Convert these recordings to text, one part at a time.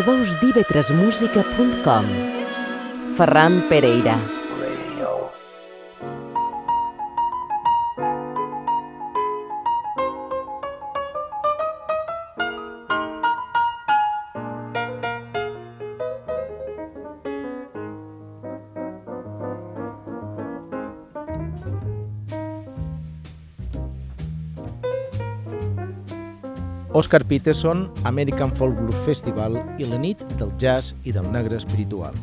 veus d'ivetresmusica.com Ferran Pereira Oscar Peterson, American Folk Blues Festival i la nit del jazz i del negre espiritual.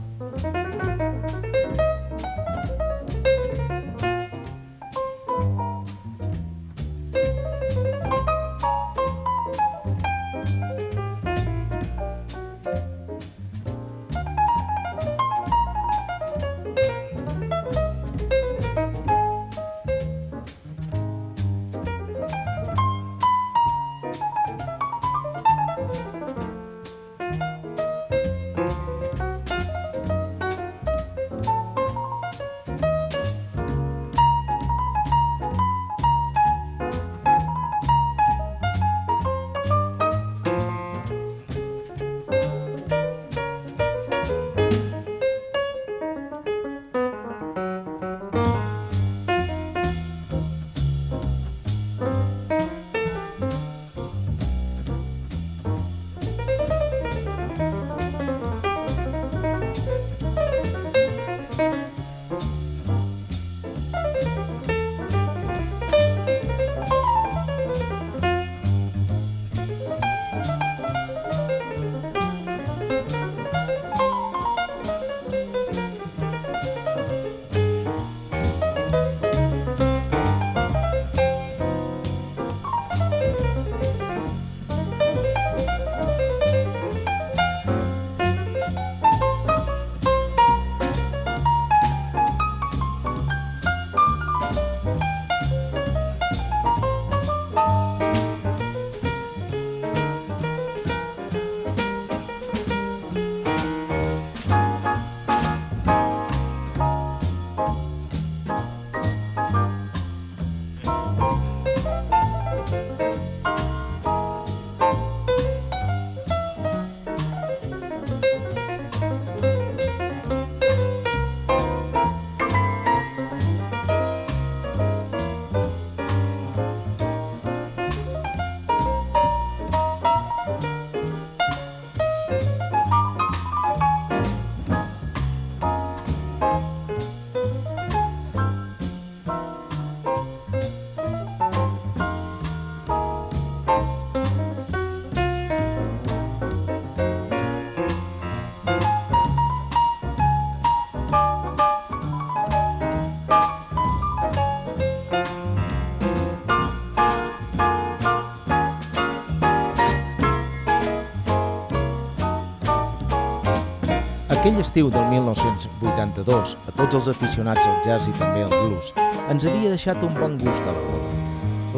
Aquell estiu del 1982, a tots els aficionats al jazz i també al blues, ens havia deixat un bon gust a la boca.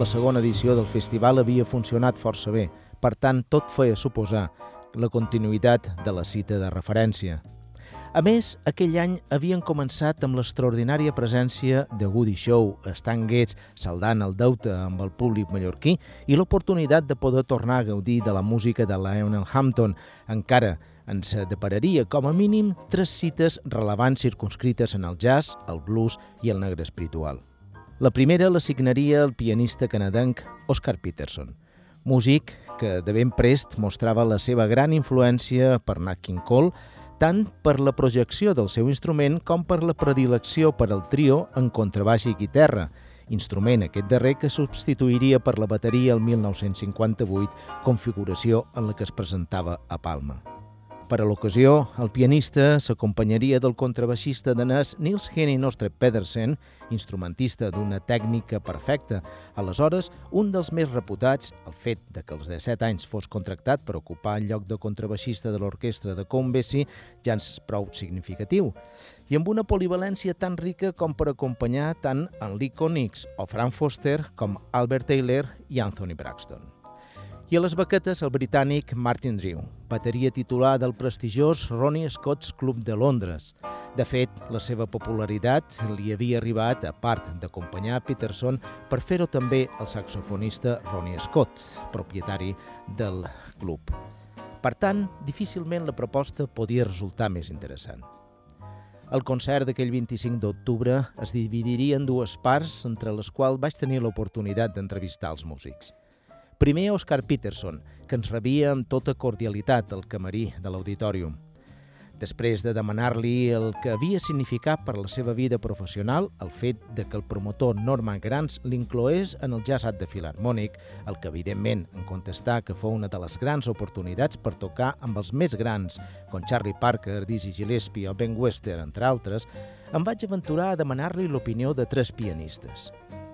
La segona edició del festival havia funcionat força bé, per tant, tot feia suposar la continuïtat de la cita de referència. A més, aquell any havien començat amb l'extraordinària presència de Woody Show, Stan Getz saldant el deute amb el públic mallorquí i l'oportunitat de poder tornar a gaudir de la música de Lionel Hampton, encara ens depararia com a mínim tres cites rellevants circunscrites en el jazz, el blues i el negre espiritual. La primera la signaria el pianista canadenc Oscar Peterson, músic que de ben prest mostrava la seva gran influència per Nat King Cole, tant per la projecció del seu instrument com per la predilecció per al trio en contrabaix i guitarra, instrument aquest darrer que substituiria per la bateria el 1958, configuració en la que es presentava a Palma. Per a l'ocasió, el pianista s'acompanyaria del contrabaixista danès Nils Henning Nostre Pedersen, instrumentista d'una tècnica perfecta. Aleshores, un dels més reputats, el fet de que als 17 anys fos contractat per ocupar el lloc de contrabaixista de l'orquestra de Count Basie, ja és prou significatiu. I amb una polivalència tan rica com per acompanyar tant en Lee Konitz o Frank Foster com Albert Taylor i Anthony Braxton. I a les baquetes el britànic Martin Drew, bateria titular del prestigiós Ronnie Scott's Club de Londres. De fet, la seva popularitat li havia arribat, a part d'acompanyar Peterson, per fer-ho també el saxofonista Ronnie Scott, propietari del club. Per tant, difícilment la proposta podia resultar més interessant. El concert d'aquell 25 d'octubre es dividiria en dues parts, entre les quals vaig tenir l'oportunitat d'entrevistar els músics. Primer, Oscar Peterson, que ens rebia amb tota cordialitat al camarí de l'auditorium. Després de demanar-li el que havia significat per la seva vida professional el fet de que el promotor Norman Grants l'incloés en el Jazz at the Philharmonic, el que evidentment en contestar que fou una de les grans oportunitats per tocar amb els més grans, com Charlie Parker, Dizzy Gillespie o Ben Wester, entre altres, em vaig aventurar a demanar-li l'opinió de tres pianistes,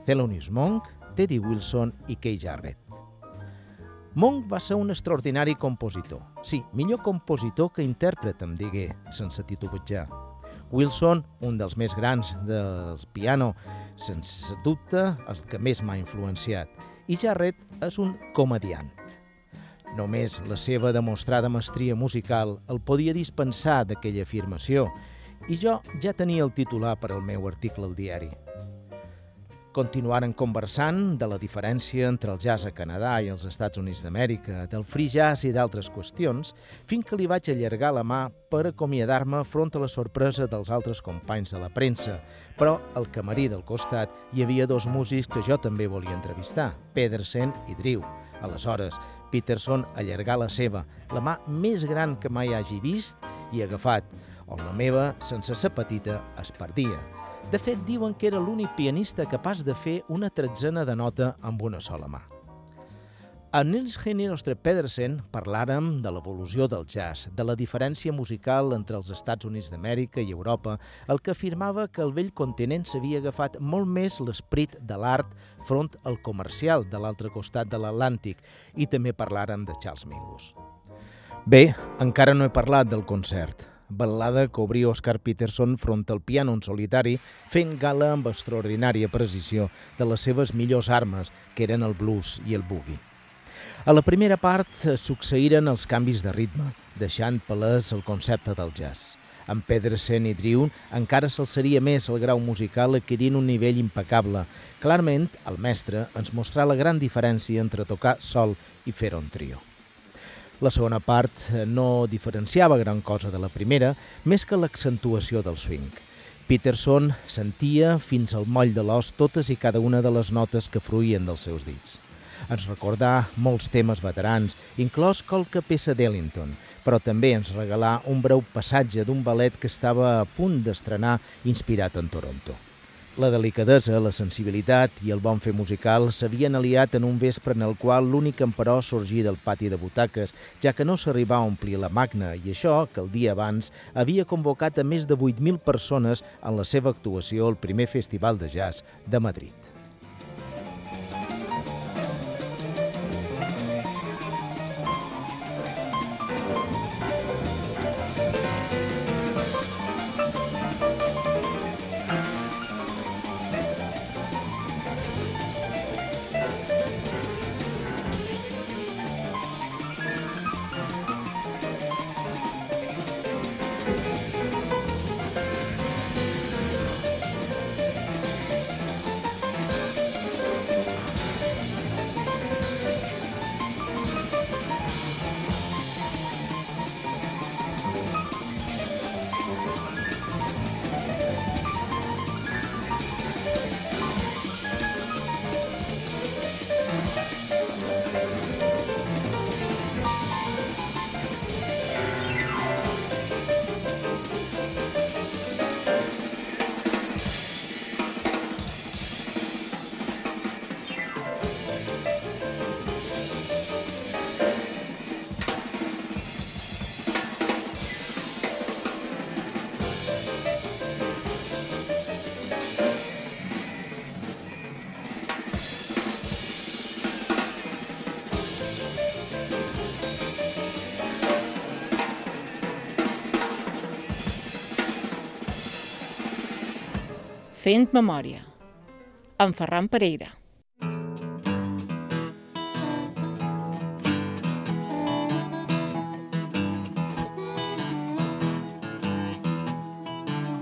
Thelonious Monk, Teddy Wilson i Kay Jarrett. Monk va ser un extraordinari compositor. Sí, millor compositor que intèrpret, em digué, sense titubejar. Wilson, un dels més grans del piano, sense dubte el que més m'ha influenciat. I Jarrett és un comediant. Només la seva demostrada mestria musical el podia dispensar d'aquella afirmació i jo ja tenia el titular per al meu article al diari. Continuaren conversant de la diferència entre el jazz a Canadà i els Estats Units d'Amèrica, del free jazz i d'altres qüestions, fins que li vaig allargar la mà per acomiadar-me front a la sorpresa dels altres companys de la premsa. Però al camarí del costat hi havia dos músics que jo també volia entrevistar, Pedersen i Drew. Aleshores, Peterson allargà la seva, la mà més gran que mai hagi vist i agafat, on la meva, sense ser petita, es perdia. De fet, diuen que era l'únic pianista capaç de fer una tretzena de nota amb una sola mà. A Nils Henning Ostre Pedersen parlàrem de l'evolució del jazz, de la diferència musical entre els Estats Units d'Amèrica i Europa, el que afirmava que el vell continent s'havia agafat molt més l'esperit de l'art front al comercial de l'altre costat de l'Atlàntic i també parlàrem de Charles Mingus. Bé, encara no he parlat del concert ballada que obria Oscar Peterson front al piano en solitari, fent gala amb extraordinària precisió de les seves millors armes, que eren el blues i el boogie. A la primera part succeïren els canvis de ritme, deixant palès el concepte del jazz. En Pedersen i Drew encara s'alçaria més el grau musical adquirint un nivell impecable. Clarament, el mestre ens mostrà la gran diferència entre tocar sol i fer un trio. La segona part no diferenciava gran cosa de la primera, més que l'accentuació del swing. Peterson sentia fins al moll de l'os totes i cada una de les notes que fruïen dels seus dits. Ens recordà molts temes veterans, inclòs qualque peça d'Ellington, però també ens regalà un breu passatge d'un ballet que estava a punt d'estrenar inspirat en Toronto. La delicadesa, la sensibilitat i el bon fer musical s'havien aliat en un vespre en el qual l'únic emperò sorgia del pati de butaques, ja que no s'arribà a omplir la magna, i això, que el dia abans havia convocat a més de 8.000 persones en la seva actuació al primer festival de jazz de Madrid. Fent memòria, amb Ferran Pereira.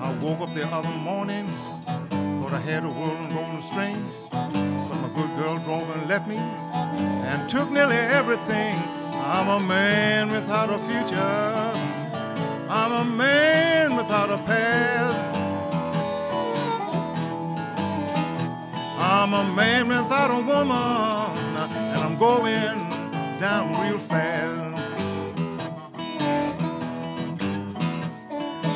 I woke up the other morning, thought I had a world and golden string, but my good girl drove and left me and took nearly everything I'm a man without a future. I'm a man without a past. I'm a man without a woman, and I'm going down real fast.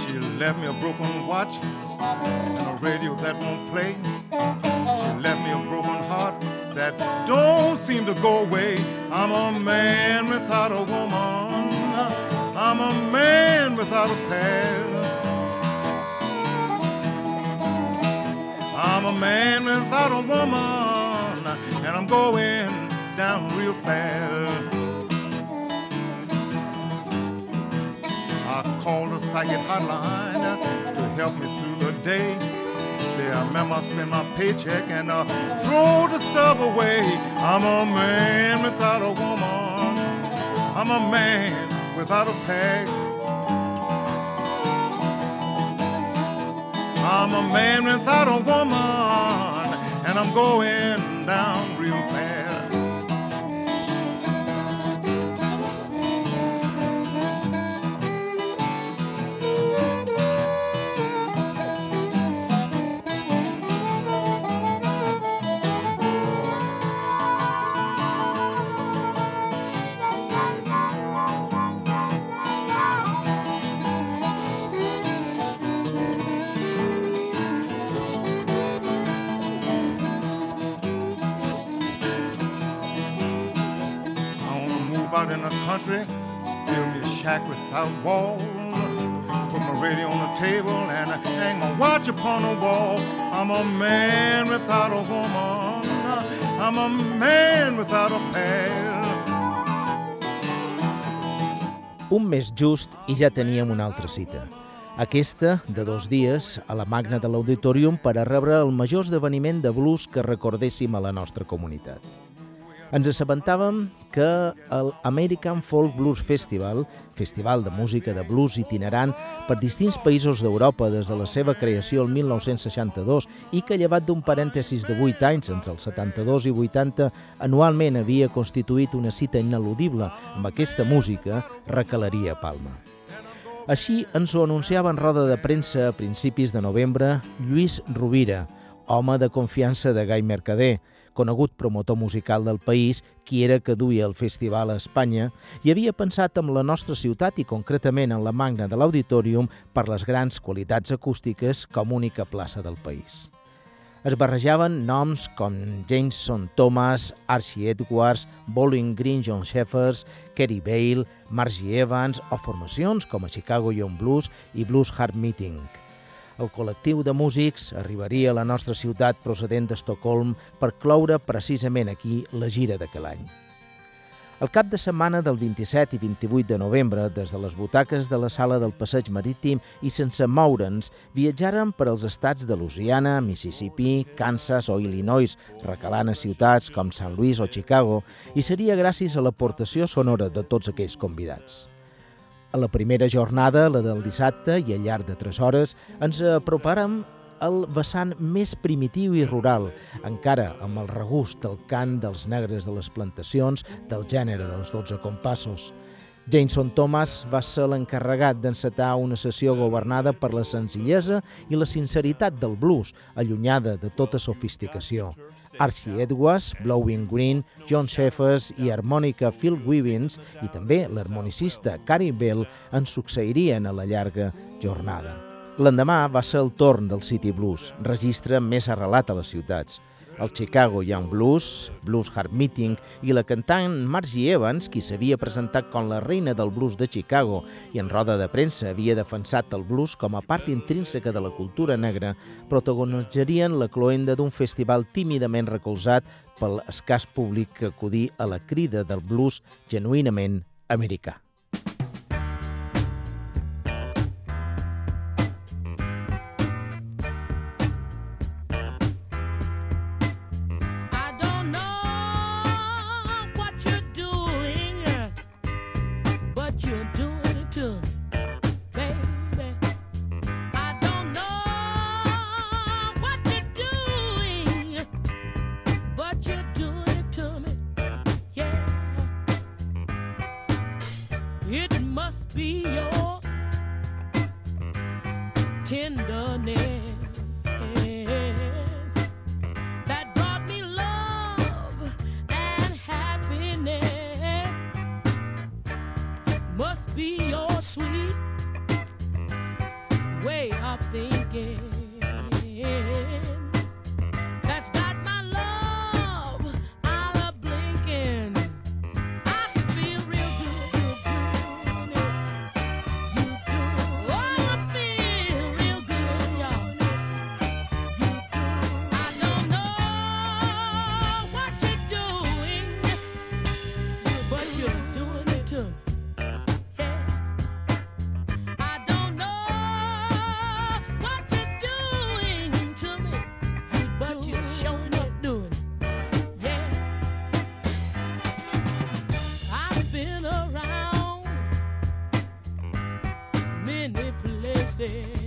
She left me a broken watch and a radio that won't play. She left me a broken heart that don't seem to go away. I'm a man without a woman. I'm a man without a past. I'm a man without a woman, and I'm going down real fast. I called the psychic hotline to help me through the day. There, I remember I spend my paycheck and uh, I throw the stuff away. I'm a man without a woman. I'm a man without a peg. I'm a man without a woman, and I'm going country, build a shack without walls. Put my radio on the table and hang my watch upon the wall. I'm a man without a woman. I'm a man without a past. Un mes just i ja teníem una altra cita. Aquesta, de dos dies, a la magna de l'Auditorium per a rebre el major esdeveniment de blues que recordéssim a la nostra comunitat. Ens assabentàvem que el American Folk Blues Festival, festival de música de blues itinerant per distints països d'Europa des de la seva creació el 1962 i que llevat d'un parèntesis de 8 anys entre els 72 i 80 anualment havia constituït una cita ineludible amb aquesta música, recalaria Palma. Així ens ho anunciava en roda de premsa a principis de novembre Lluís Rovira, home de confiança de Gai Mercader, conegut promotor musical del país, qui era que duia el festival a Espanya, i havia pensat en la nostra ciutat i concretament en la magna de l'Auditorium per les grans qualitats acústiques com única plaça del país. Es barrejaven noms com Jameson Thomas, Archie Edwards, Bowling Green John Sheffers, Kerry Bale, Margie Evans o formacions com a Chicago Young Blues i Blues Heart Meeting. El col·lectiu de músics arribaria a la nostra ciutat procedent d'Estocolm per cloure precisament aquí la gira d'aquell any. El cap de setmana del 27 i 28 de novembre, des de les butaques de la sala del Passeig Marítim i sense moure'ns, viatjàrem per als estats de Louisiana, Mississippi, Kansas o Illinois, recalant a ciutats com Sant Louis o Chicago, i seria gràcies a l'aportació sonora de tots aquells convidats. A la primera jornada, la del dissabte, i al llarg de tres hores, ens apropàrem al vessant més primitiu i rural, encara amb el regust del cant dels negres de les plantacions del gènere dels 12 compassos. Jameson Thomas va ser l'encarregat d'encetar una sessió governada per la senzillesa i la sinceritat del blues, allunyada de tota sofisticació. Archie Edwards, Blowing Green, John Sheffers i harmònica Phil Wivens i també l'harmonicista Cary Bell ens succeirien a la llarga jornada. L'endemà va ser el torn del City Blues, registre més arrelat a les ciutats. El Chicago Young Blues, Blues Heart Meeting i la cantant Margie Evans, qui s'havia presentat com la reina del blues de Chicago i en roda de premsa havia defensat el blues com a part intrínseca de la cultura negra, protagonitzarien la cloenda d'un festival tímidament recolzat pel escàs públic que acudí a la crida del blues genuïnament americà. thinking. say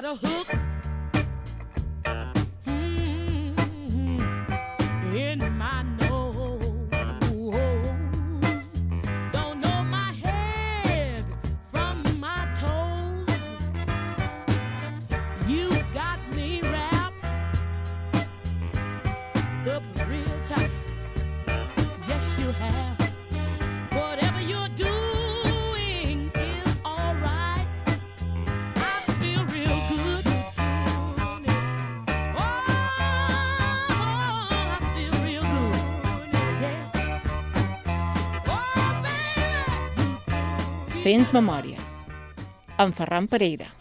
got a hood. Fent memòria, amb Ferran Pereira.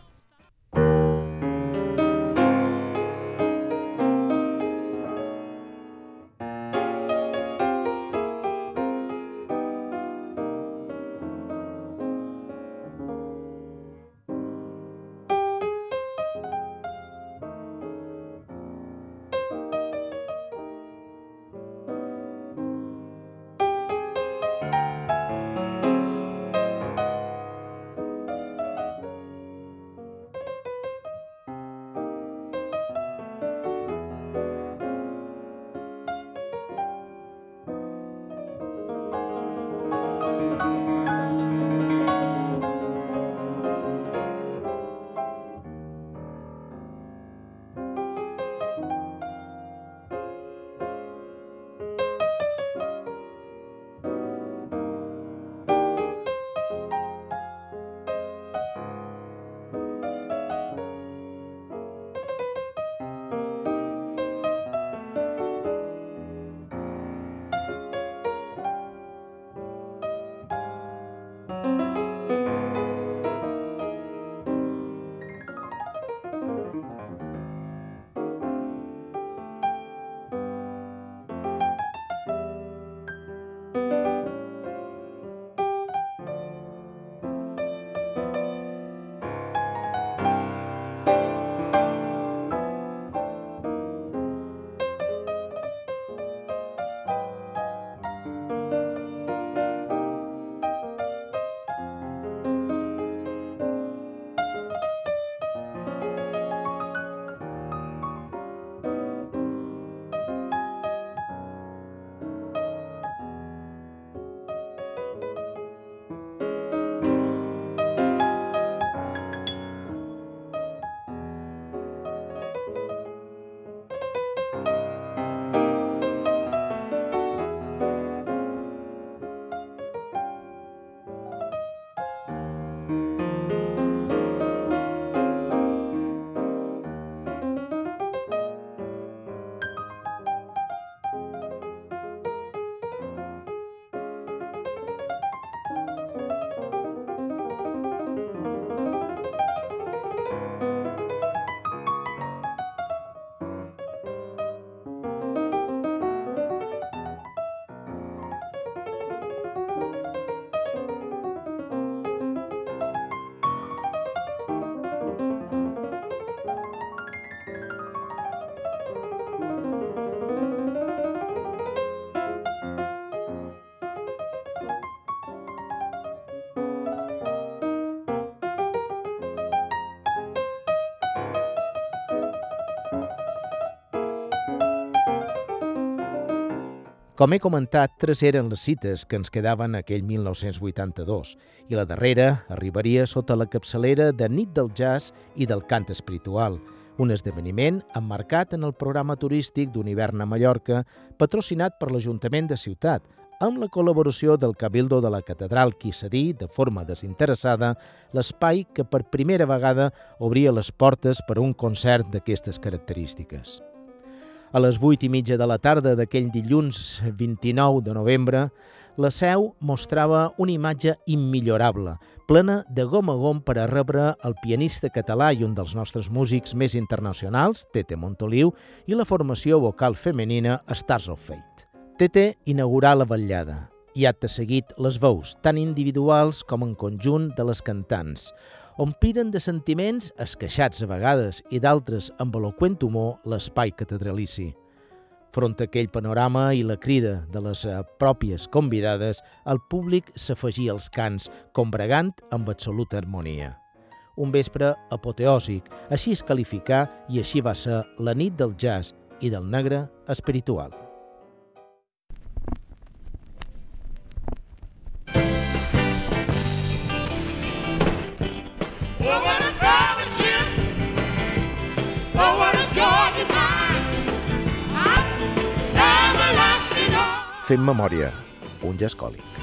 Com he comentat, tres eren les cites que ens quedaven aquell 1982 i la darrera arribaria sota la capçalera de Nit del Jazz i del Cant Espiritual, un esdeveniment emmarcat en el programa turístic d'Univern a Mallorca, patrocinat per l'Ajuntament de Ciutat, amb la col·laboració del Cabildo de la Catedral qui cedí, de forma desinteressada, l'espai que per primera vegada obria les portes per a un concert d'aquestes característiques. A les vuit i mitja de la tarda d'aquell dilluns 29 de novembre, la seu mostrava una imatge immillorable, plena de gom a gom per a rebre el pianista català i un dels nostres músics més internacionals, Tete Montoliu, i la formació vocal femenina Stars of Fate. Tete inaugurà la vetllada i acte seguit les veus, tant individuals com en conjunt de les cantants, ompliren de sentiments esqueixats a vegades i d'altres amb eloquent humor l'espai catedralici. Front a aquell panorama i la crida de les eh, pròpies convidades, el públic s'afegia als cants, combregant amb absoluta harmonia. Un vespre apoteòsic, així es qualificà i així va ser la nit del jazz i del negre espiritual. Fem memòria, un jazz còlic.